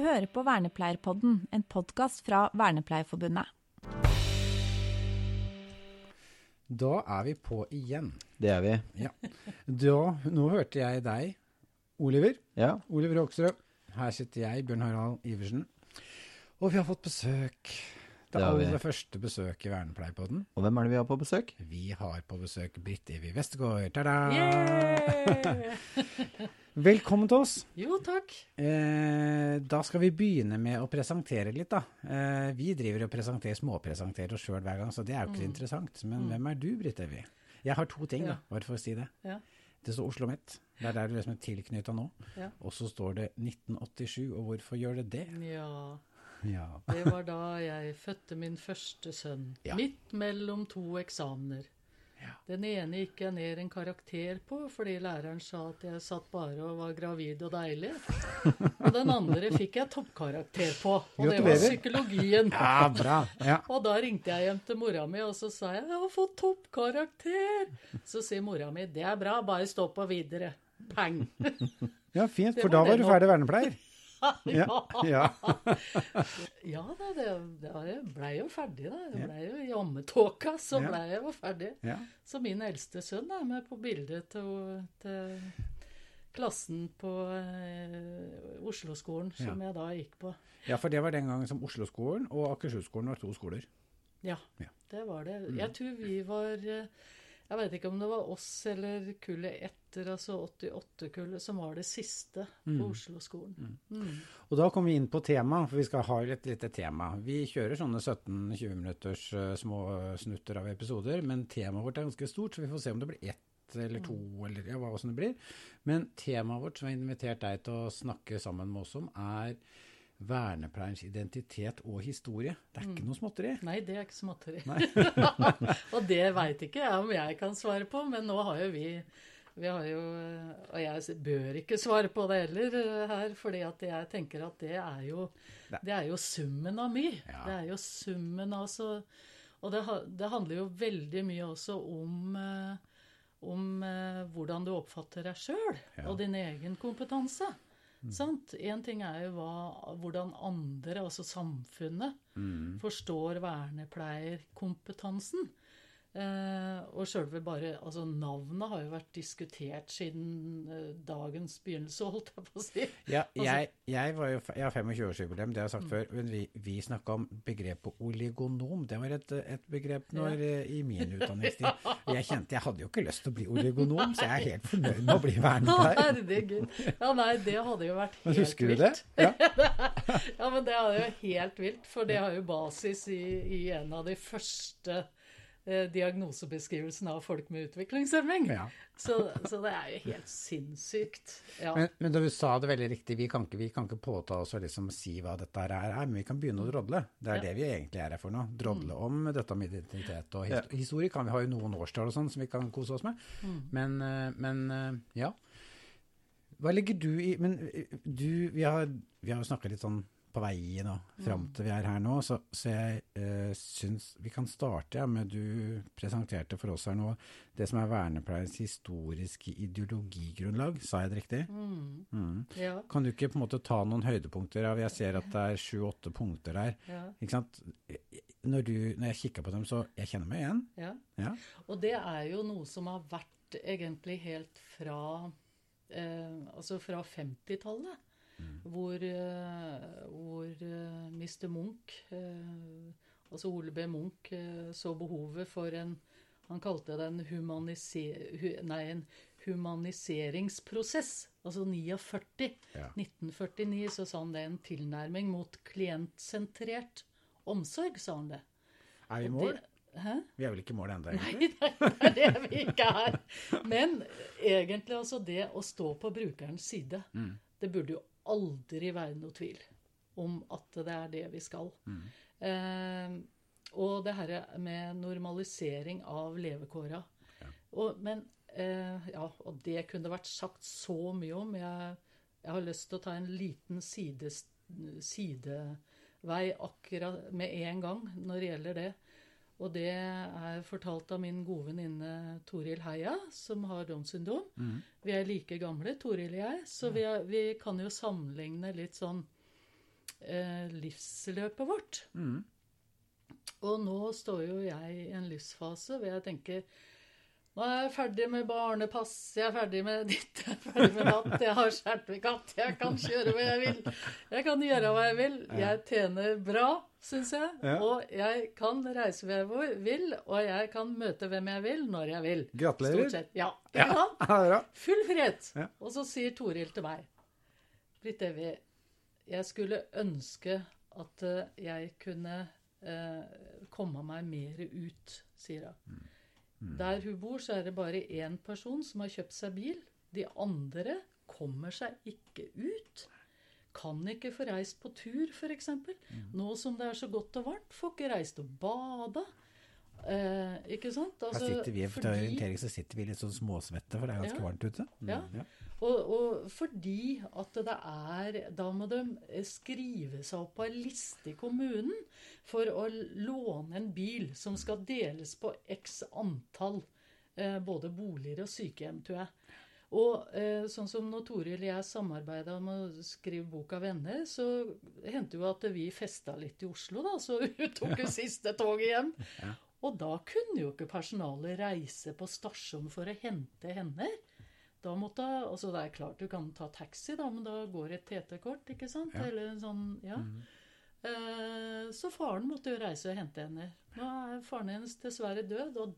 Du hører på Vernepleierpodden, en podkast fra Vernepleierforbundet. Da er vi på igjen. Det er vi. Ja. Da, nå hørte jeg deg, Oliver. Ja. Oliver Hoksrud. Her sitter jeg, Bjørn Harald Iversen. Og vi har fått besøk. Det har vi. aller første besøket i Vernepleierpodden. Og hvem er det vi har på besøk? Vi har på besøk Britt Evy Westergård. Ta-da! Yeah! Velkommen til oss. Jo, takk. Eh, da skal vi begynne med å presentere litt, da. Eh, vi driver og presenterer, småpresenterer oss sjøl hver gang, så det er jo ikke så interessant. Men hvem er du, Britt Evy? Jeg har to ting, da, bare for å si det. Ja. Det står Oslo mitt. Det er der du liksom er tilknytta nå. Ja. Og så står det 1987. Og hvorfor gjør det det? Ja, Ja. det var da jeg fødte min første sønn. Ja. Midt mellom to eksamener. Ja. Den ene gikk jeg ned en karakter på fordi læreren sa at jeg satt bare og var gravid og deilig. Og den andre fikk jeg toppkarakter på, og det var psykologien. ja, bra. Ja. Og da ringte jeg hjem til mora mi og så sa jeg, jeg har fått toppkarakter. Så sier mora mi det er bra, bare stå på videre. Pang. ja, fint. For da var du ferdig vernepleier. Ja. ja. Ja da, det, det blei jo ferdig, da. Ja. blei jo i ammetåka, så blei jeg jo ferdig. Så min eldste sønn er med på bildet til, til klassen på eh, Oslo-skolen, som jeg da gikk på. Ja, for det var den gangen som Oslo-skolen og Akershus-skolen var to skoler. Ja, Ja. det var det. Mm. Jeg tror vi var eh, Jeg veit ikke om det var oss eller kullet etter, altså 88-kullet, som var det siste på Mm. Oslo-skolen. Mm. Og da kommer vi inn på tema, for vi skal ha et lite tema. Vi kjører sånne 17-20 minutters eh, små snutter av episoder, men temaet vårt er ganske stort, så vi får se om det blir ett eller to, eller ja, hva som det blir. Men temaet vårt som jeg har invitert deg til å snakke sammen med oss om, er vernepleierens identitet og historie. Det er ikke noe småtteri. Nei, det er ikke småtteri. og det veit ikke jeg om jeg kan svare på, men nå har jo vi vi har jo, Og jeg bør ikke svare på det heller eh, her, fordi jeg tenker at det er jo, det er jo summen av mye. Ja. Det er jo summen av så Og det, det handler jo veldig mye også om eh, om eh, hvordan du oppfatter deg sjøl Ja. og din egen kompetanse. Sant? En ting er jo hva, hvordan andre, altså samfunnet, forstår vernepleierkompetansen. Eh, og sjølve bare Altså, navnet har jo vært diskutert siden eh, dagens begynnelse, holdt jeg på å si. Ja, jeg, jeg, var jo, jeg har 25-årsjubileum, det har jeg sagt før. Men vi, vi snakka om begrepet oligonom. Det var et, et begrep når, ja. i min utdanningstid. Og Jeg kjente jeg hadde jo ikke lyst til å bli oligonom, så jeg er helt fornøyd med å bli vernepleier. herregud. Ja, nei, det hadde jo vært helt husker du det? vilt. Ja. Ja, men det er jo helt vilt, for det har jo basis i, i en av de første eh, diagnosebeskrivelsene av folk med utviklingshemming. Ja. Så, så det er jo helt sinnssykt. Ja. Men, men da du sa det veldig riktig, vi kan ikke, vi kan ikke påta oss å liksom si hva dette her er, men vi kan begynne å drodle. Det er Ja. det vi egentlig er her for nå. Drodle om dette med identitet og his historie. Kan vi ha jo noen årstall og sånn som vi kan kose oss med. Men, eh, men eh, ja. Hva legger du i Men du, vi har, vi har jo snakka litt sånn på veien og fram til vi er her nå, så, så jeg eh, syns vi kan starte ja, med Du presenterte for oss her nå det som er vernepleiens historiske ideologigrunnlag. Sa jeg det riktig? Mm. ja, Kan du ikke på en måte ta noen høydepunkter av Jeg ser at det er sju-åtte punkter der. ja, Ikke sant? Når, du, når jeg kikker på dem, så jeg kjenner meg igjen. ja. Ja. Og det er jo noe som har vært egentlig helt fra eh, Altså fra 50-tallet. Hvor, eh, hvor eh, Mr. Munch, eh, altså Ole B. Munch, så behovet for en Han kalte det en, humanise, nei, en humaniseringsprosess. Altså 49. Ja. 1949 så sa han det en tilnærming mot klientsentrert omsorg, sa han det. Er vi i mål? Hæ? Vi er vel ikke i mål ennå, egentlig? Nei, nei, det er det vi ikke er. Men egentlig altså det å stå på brukerens side, det burde jo aldri være noe tvil om at det er det vi skal. Eh, og det her med normalisering av levekåra. Og, men eh, Ja, og det kunne vært sagt så mye om. Jeg, jeg har lyst til å ta en liten side, sidevei akkurat med en gang når det gjelder det. Og det er fortalt av min gode venninne Toril Heia, som har Downs syndrom. Vi er like gamle, Toril og jeg, så vi, er, vi kan jo sammenligne litt sånn eh, livsløpet vårt. Og nå står jo jeg i en livsfase hvor jeg tenker nå er jeg ferdig med barnepass, jeg er ferdig med ditt, jeg er ferdig med natt, jeg har sertifikat, jeg kan kjøre hva jeg vil. Jeg kan gjøre hva jeg vil. Jeg tjener bra, syns jeg. Ja. Og jeg kan reise hvor jeg vil, og jeg kan møte hvem jeg vil, når jeg vil. Gratulerer. Stort sett. Ja. Ikke? Ja. Full frihet. Ja. Og så sier Toril til meg Britt Evy, jeg skulle ønske at eh, jeg kunne eh, komme meg mer ut, sier hun. Der hun bor, så er det bare én person som har kjøpt seg bil. De andre kommer seg ikke ut. Kan ikke få reist på tur, f.eks. Nå som det er så godt og varmt, får ikke reist og bada. Eh, ikke sant? Her Altså, sitter vi, for fordi- orientering så sitter vi litt sånn småsvette, for det er ganske Ja. varmt ute. Ja. Ja. Og, og fordi at det er Da må de skrive seg opp på en liste i kommunen for å låne en bil som skal deles på x antall eh, både boliger og sykehjem, tror jeg. Og eh, sånn som når Toril og jeg samarbeida om å skrive boka 'Venner', så hendte jo at vi festa litt i Oslo, da. Så hun tok jo siste toget hjem. Og da kunne jo ikke personalet reise på stasjon for å hente henne. Da måtte, altså Det er klart du kan ta taxi, da, men da går et TT-kort, ikke sant? Ja. Eller en sånn, ja. Eh, så faren måtte jo reise og hente henne. Nå er faren hennes dessverre død, og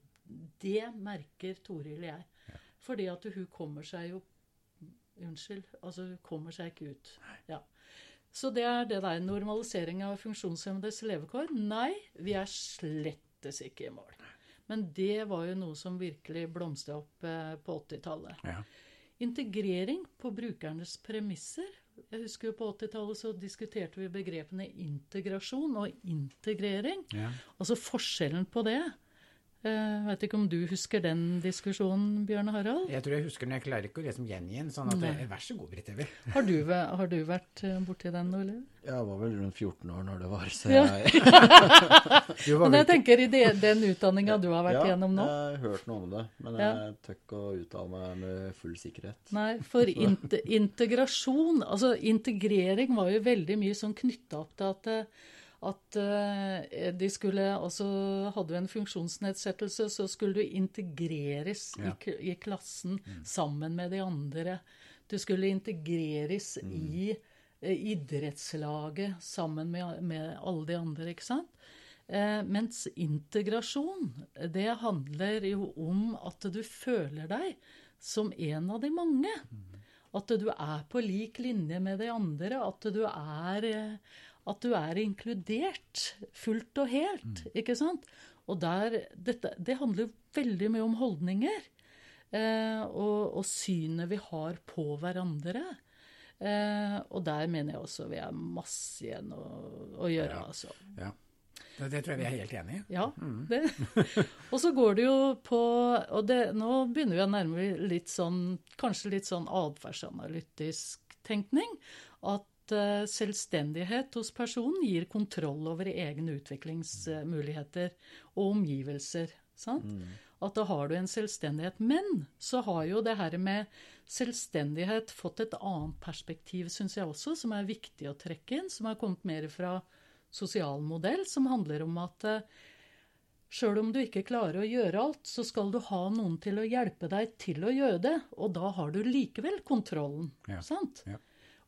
det merker Toril og jeg. Fordi at hun kommer seg jo Unnskyld. Altså, hun kommer seg ikke ut. Ja. Så det er det der normalisering av funksjonshemmedes levekår. Nei, vi er slettes ikke i mål. Men det var jo noe som virkelig blomstra opp eh, på 80-tallet. Ja. Integrering på brukernes premisser. Jeg husker jo På 80-tallet så diskuterte vi begrepene integrasjon og integrering. Ja. Altså forskjellen på det. Jeg vet ikke om du husker den diskusjonen, Bjørn Harald? Jeg tror jeg husker den, jeg klarer ikke å liksom gjengi den. Sånn at det, Vær så god, Britt Evy. Har du, har du vært eh, borti den, Ole? Jeg var vel rundt 14 år når det var, så Ja. jeg var Men jeg tenker i det, den utdanninga du har vært ja, gjennom nå. jeg har hørt noe om det, men Ja. jeg tør ikke å uttale meg med full sikkerhet. Nei, for inte, integrasjon Altså integrering var jo veldig mye sånn knytta opp til at, eh, at eh, de skulle Altså hadde du en funksjonsnedsettelse, så skulle du integreres Ja. i, i klassen sammen med de andre. Du skulle integreres i eh, idrettslaget sammen med, med alle de andre, ikke sant? Eh, mens integrasjon, det handler jo om at du føler deg som en av de mange. At du er på lik linje med de andre. At du er, eh, at du er inkludert fullt og helt. Ikke sant? Og der, dette, det handler jo veldig mye om holdninger. Eh, og, og synet vi har på hverandre. Eh, og der mener jeg også vi har masse igjen å, å gjøre. Ja. altså. Ja. Det, det tror jeg vi er helt enig i. Ja, det. Og så går det jo på Og det, nå begynner vi å nærme litt sånn Kanskje litt sånn atferdsanalytisk tenkning. At eh, selvstendighet hos personen gir kontroll over egne utviklingsmuligheter og omgivelser. Sant? At da har du en selvstendighet. Men så har jo det her med selvstendighet fått et annet perspektiv, syns jeg også, som er viktig å trekke inn. Som har kommet mer fra sosial modell, som handler om at eh, Sjøl om du ikke klarer å gjøre alt, så skal du ha noen til å hjelpe deg til å gjøre det. Og da har du likevel kontrollen. Ja, Sant? ja.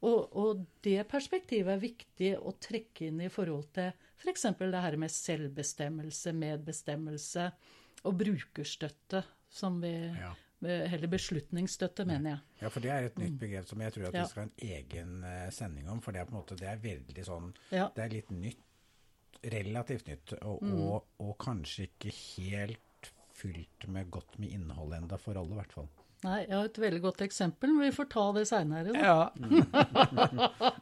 Og, og det perspektivet er viktig å trekke inn i forhold til f.eks. For det her med selvbestemmelse, medbestemmelse og brukerstøtte, som vi Ja. Heller beslutningsstøtte, mener jeg. Ja, for det er et nytt begrep som jeg tror at Ja. vi skal ha en egen eh, sending om. For det er på en måte, det er veldig sånn Ja. Det er litt nytt, relativt nytt, og, Mm. og, og kanskje ikke helt fylt med godt med innhold enda for alle, i hvert fall. Nei, jeg har et veldig godt eksempel, men vi får ta det seinere. Ja.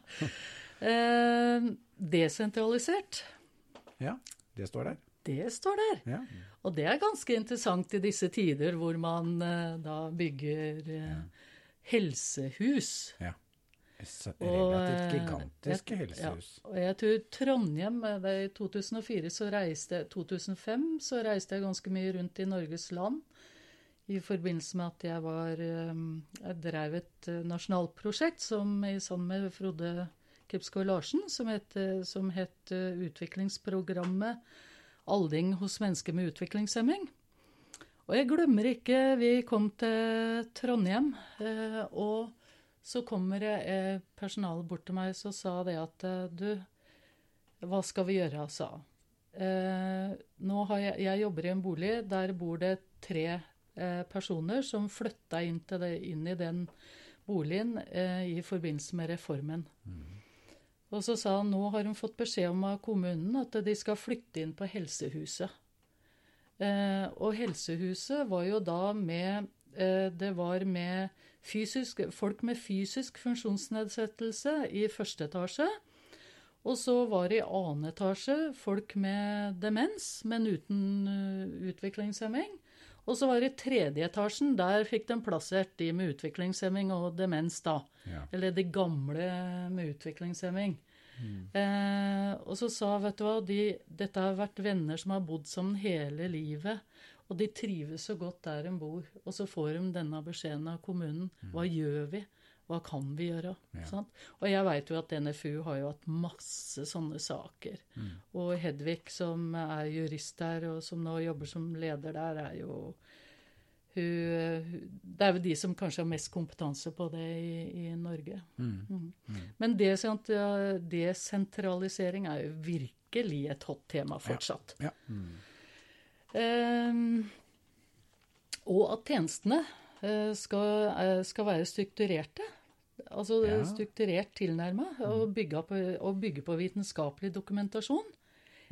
Eh, desentralisert, ja, det står der. det står der. Ja. Og det er ganske interessant i disse tider hvor man eh, da bygger eh, helsehus. ja. Relativt eh, gigantiske helsehus. Ja, og jeg tror Trondheim eh, I 2004 så reiste 2005 så reiste jeg ganske mye rundt i Norges land. I forbindelse med at jeg var eh, Jeg drev et eh, nasjonalprosjekt som sammen med Frode Kipskår Larsen, som het, som het eh, utviklingsprogrammet Aldring hos mennesker med utviklingshemming. Og jeg glemmer ikke Vi kom til Trondheim, eh, og så kommer eh, personalet bort til meg og sa det at eh, Du, hva skal vi gjøre? sa eh, nå har jeg, jeg jobber i en bolig. Der bor det tre eh, personer som flytta inn, det, inn, i den boligen eh, i forbindelse med reformen. Mm. Og så sa han nå har hun fått beskjed om av kommunen at de skal flytte inn på helsehuset. Eh, og helsehuset var jo da med eh, Det var med fysisk, folk med fysisk funksjonsnedsettelse i første etasje. Og så var det i annen etasje folk med demens, men uten uh, utviklingshemming. Og så var det i tredje etasjen. Der fikk de plassert de med utviklingshemming og demens, da. Ja. Eller de gamle med utviklingshemming. Mm. Eh, og så sa vet du hva, de, dette har vært venner som har bodd sammen hele livet. Og de trives så godt der de bor. Og så får de denne beskjeden av kommunen. Mm. Hva gjør vi? Hva kan vi gjøre? Ja. Og jeg veit jo at NFU har jo hatt masse sånne saker. Mm. Og Hedvig, som er jurist der, og som nå jobber som leder der, er jo hun, Det er jo de som kanskje har mest kompetanse på det i, i Norge. Mm. Mm. mm. Men desentralisering er jo virkelig et hot tema fortsatt. Ja. Ja. Um, og at tjenestene skal, eh, skal være strukturerte. Altså ja. strukturert tilnærma, og, mm. og bygge på vitenskapelig dokumentasjon.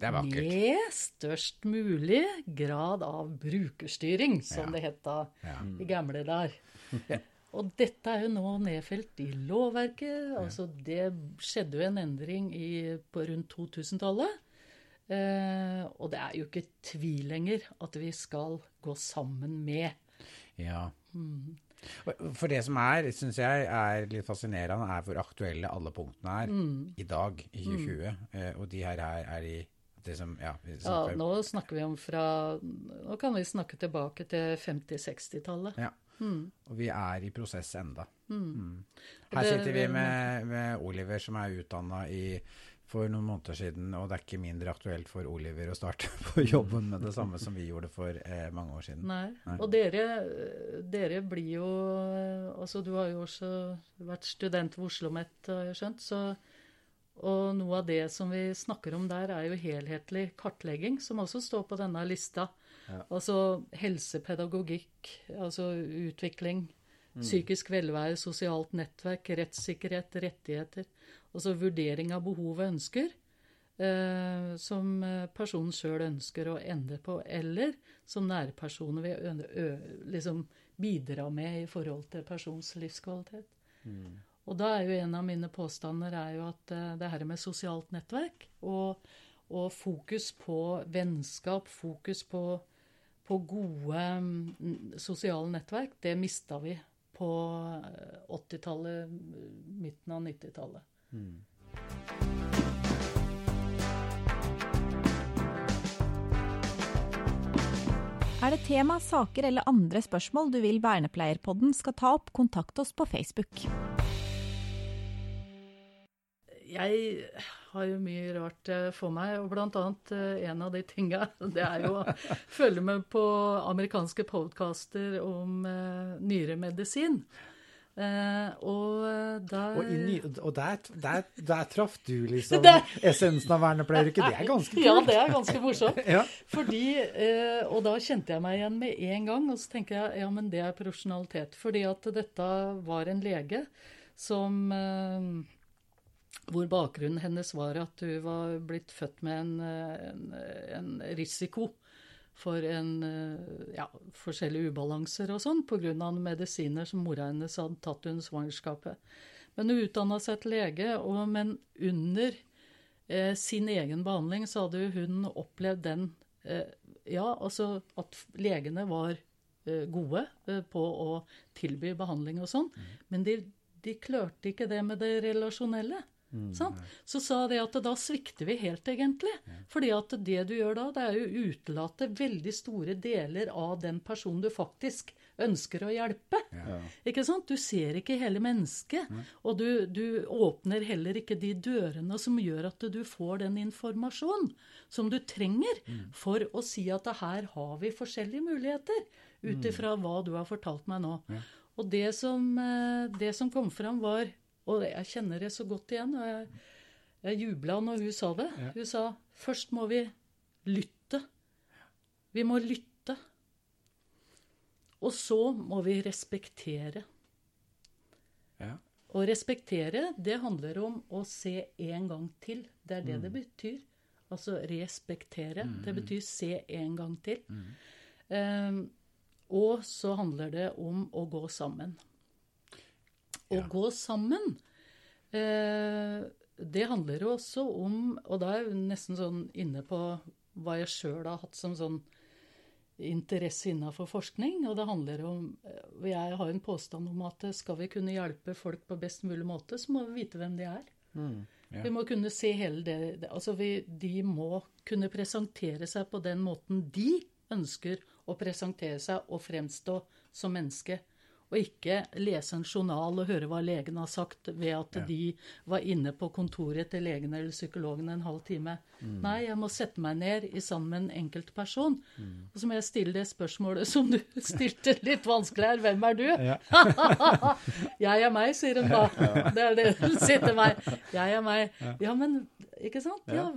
Det er vakkert. Med størst mulig grad av brukerstyring, som ja. det het da ja. i gamle der. Og dette er jo nå nedfelt i lovverket. altså Det skjedde jo en endring i, på rundt 2000-tallet. Eh, og det er jo ikke tvil lenger at vi skal gå sammen med. Ja. Mm. For det som er, syns jeg er litt fascinerende, er hvor aktuelle alle punktene er mm. i dag, i 2020. Mm. Eh, og de her er, i det som Ja, ja nå snakker vi om fra Nå kan vi snakke tilbake til 50-60-tallet. Ja. Mm. Og vi er i prosess enda. Mm. Her sitter vi med, med Oliver, som er utdanna i for noen måneder siden, og det er ikke mindre aktuelt for Oliver å starte på jobben med det samme som vi gjorde for eh, mange år siden. Nei. Nei. Og dere, dere, blir jo Altså, du har jo også vært student ved Oslo OsloMet, har jeg skjønt. Så, og noe av det som vi snakker om der, er jo helhetlig kartlegging, som også står på denne lista. Ja. Altså helsepedagogikk, altså utvikling. Mm. Psykisk velvære, sosialt nettverk, rettssikkerhet, rettigheter. Altså vurdering av behov og ønsker eh, som eh, personen sjøl ønsker å endre på, eller som nærpersoner vil liksom bidra med i forhold til persons livskvalitet. Mm. Og da er jo en av mine påstander er jo at uh, det her med sosialt nettverk og, og fokus på vennskap, fokus på, på gode um, sosiale nettverk, det mista vi på 80-tallet, midten av 90-tallet. Mm. Er det tema, saker eller andre spørsmål du vil Vernepleierpodden skal ta opp, kontakt oss på Facebook. Jeg har jo mye rart eh, for meg, og blant annet eh, en av de tinga, det er jo å følge med på amerikanske podkaster om uh, nyremedisin. Uh, og der Og, inni, og der, der, der, traff du liksom essensen av vernepleieryrket. Det er ganske kult. Ja, det er ganske morsomt. ja. Fordi, uh, og da kjente jeg meg igjen med en gang, og så tenker jeg ja, men det er profesjonalitet. Fordi at dette var en lege som uh, Hvor bakgrunnen hennes var at hun var blitt født med en, en, en risiko for en, eh, ja, forskjellige ubalanser og sånn pga. medisiner som mora hennes hadde tatt under svangerskapet. Men hun utdanna seg til lege, og, men under eh, sin egen behandling så hadde hun opplevd den eh, Ja, altså at legene var eh, gode eh, på å tilby behandling og sånn, mm. men de, de klørte ikke det med det relasjonelle. Sant? Så sa de at da svikter vi helt, egentlig. Fordi at det du gjør da, det er jo utelate veldig store deler av den personen du faktisk ønsker å hjelpe. Ikke sant? Du ser ikke hele mennesket. Og du, du åpner heller ikke de dørene som gjør at du får den informasjonen som du trenger for å si at her har vi forskjellige muligheter, ut ifra hva du har fortalt meg nå. Og det som, eh, det som kom fram, var Og jeg kjenner det så godt igjen. og jeg, jeg jubla når hun sa det. Hun sa først må vi lytte. Vi må lytte. Og så må vi respektere. Ja. Å respektere, det handler om å se en gang til. Det er det det betyr. Altså respektere. Det betyr se en gang til. Ehm, og så handler det om å gå sammen. Å Ja. gå sammen, eh, det handler jo også om Og da er jeg nesten sånn inne på hva jeg sjøl har hatt som sånn interesse innenfor forskning. Og det handler om eh, Jeg har en påstand om at skal vi kunne hjelpe folk på best mulig måte, så må vi vite hvem de er. Ja. Vi må kunne se hele det det- Altså, vi, de må kunne presentere seg på den måten de ønsker å presentere seg og fremstå som menneske. Og ikke lese en journal og høre hva legen har sagt ved at Ja. de var inne på kontoret til legen eller psykologen en halv time. Nei, jeg må sette meg ned i sammen med en enkelt person. Og så må jeg stille det spørsmålet som du stilte litt vanskelig her. Hvem er du? Ja. jeg er meg, sier hun da. Det er det hun sier til meg. Jeg er meg. Ja, men ikke sant? Ja,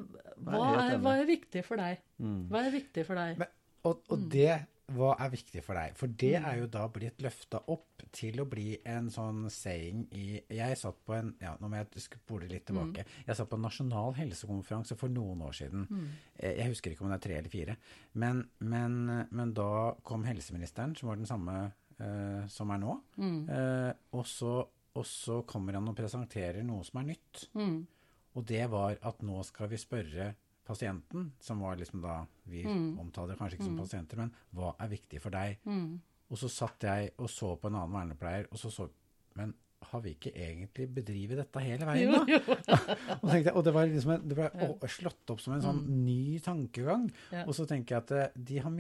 hva, er, hva er viktig for deg? Hva er viktig for deg? Men, og, og det, hva er viktig for deg? For det er jo da blitt løfta opp til å bli en sånn saying i Jeg satt på en ja, Nå må jeg spole litt tilbake. Jeg satt på en nasjonal helsekonferanse for noen år siden. Mm. Jeg husker ikke om det er tre eller fire. Men, men, men da kom helseministeren, som var den samme uh, som er nå. Eh, og, så, og så kommer han og presenterer noe som er nytt. Mm. Og det var at nå skal vi spørre pasienten, som var liksom da Vi omtaler kanskje ikke som pasienter, men hva er viktig for deg? Og så satt jeg og så på en annen vernepleier, og så så Men har vi ikke egentlig bedrevet dette hele veien, da? og, jeg- og det var liksom det ble slått opp som en sånn ny tankegang. Ja. Og så tenker jeg at eh, de har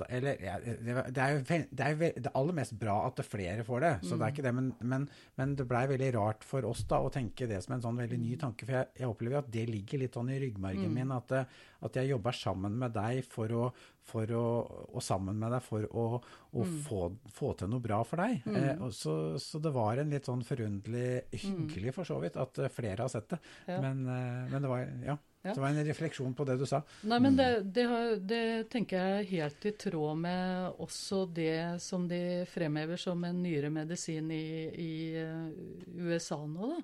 mista Eller ja, det, er jo det er det aller mest bra at det flere får det, så det er ikke det. Men, men, men det blei veldig rart for oss da å tenke det som en sånn veldig ny tanke. For jeg, jeg opplever at det ligger litt sånn i ryggmargen min, at, eh, at jeg jobber sammen med deg for å, for å, og sammen med deg for å, å få, få til noe bra for deg. Eh, og så, så det var en litt sånn forunderlig hyggelig, for så vidt, at eh, flere har sett det. Ja. Men, eh, men det var ja. Ja. Det var en refleksjon på det du sa. Nei, men det, det, det tenker jeg er helt i tråd med også det som de fremhever som en nyere medisin i, i eh, USA nå. Da.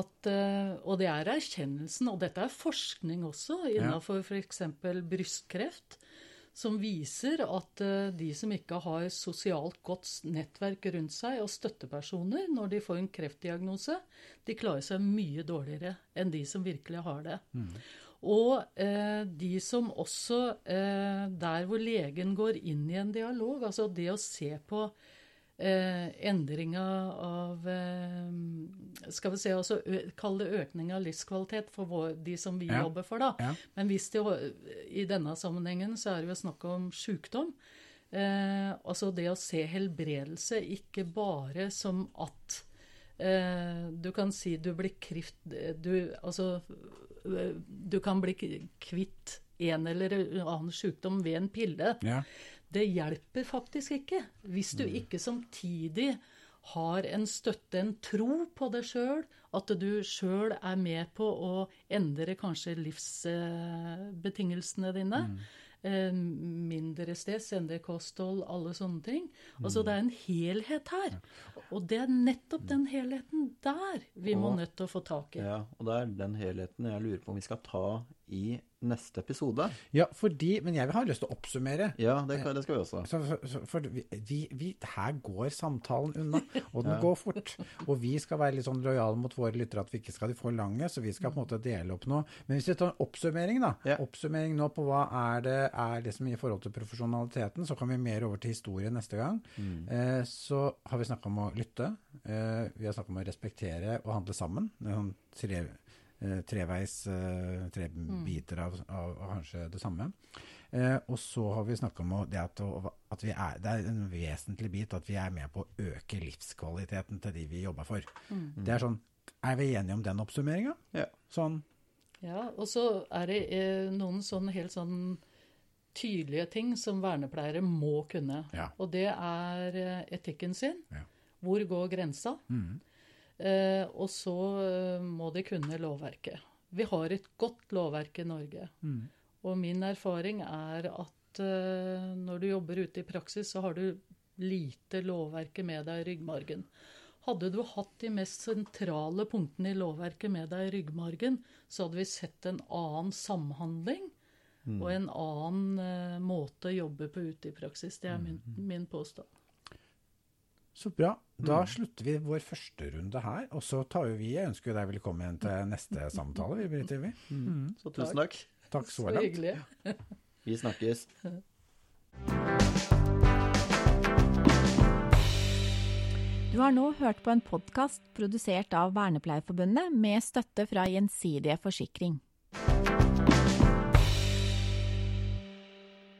At, eh, og det er erkjennelsen, og dette er forskning også, innenfor f.eks. brystkreft, som viser at eh, de som ikke har sosialt godt nettverk rundt seg og støttepersoner når de får en kreftdiagnose, de klarer seg mye dårligere enn de som virkelig har det. Og eh, de som også eh, Der hvor legen går inn i en dialog, altså det å se på eh, endringa av eh, Skal vi se, altså Kall det økning av livskvalitet for vår, de som vi Ja. jobber for, da. Ja. Men hvis det, i denne sammenhengen så er det jo snakk om sykdom. Eh, altså det å se helbredelse ikke bare som at eh, du kan si du blir krift du, Altså du kan bli kvitt en eller annen sykdom ved en pille. Ja. Det hjelper faktisk ikke hvis du ikke samtidig har en støtte, en tro på deg sjøl, at du sjøl er med på å endre kanskje livsbetingelsene dine. Mm. mindre stress, endre kosthold, alle sånne ting. Altså det er en helhet her. Og det er nettopp den helheten der vi må nødt til å få tak i. Ja, og det er den helheten jeg lurer på om vi skal ta i neste episode. Ja, fordi Men jeg har lyst til å oppsummere. Ja, det, det skal vi også. Så, for, for vi, vi, her går samtalen unna, og den går fort. Og vi skal være litt sånn lojale mot våre lyttere at vi ikke skal de for lange, så vi skal på en måte dele opp noe. Men hvis vi tar en oppsummering, da. Ja. Oppsummering nå på hva er det er liksom i forhold til profesjonaliteten, så kan vi mer over til historie neste gang. Eh, så har vi snakka om å lytte. Eh, vi har snakka om å respektere og handle sammen. Det er sånn tre, eh, treveis, eh, tre biter av, av, av kanskje det samme. Eh, og så har vi snakka om det at, at vi er, det er en vesentlig bit at vi er med på å øke livskvaliteten til de vi jobber for. Det er sånn Er vi enige om den oppsummeringa? Ja. Sånn Ja, og så er det eh, noen sånn helt sånn tydelige ting som vernepleiere må kunne. Ja. Og det er eh, etikken sin. Ja. Hvor går grensa? Mhm. Eh, og så eh, må de kunne lovverket. Vi har et godt lovverk i Norge. Mm. Og min erfaring er at eh, når du jobber ute i praksis, så har du lite lovverket med deg i ryggmargen. Hadde du hatt de mest sentrale punktene i lovverket med deg i ryggmargen, så hadde vi sett en annen samhandling og en annen måte å jobbe på ute i praksis. Det er min, min påstand. Så bra. Da slutter vi vår første runde her. Og så tar jo vi Jeg ønsker jo deg velkommen til neste samtale. Vi, Britt Ivi. Så tusen takk. Takk så langt. Så hyggelig. Vi snakkes. Du har nå hørt på en podkast produsert av Vernepleierforbundet med støtte fra Gjensidige Forsikring.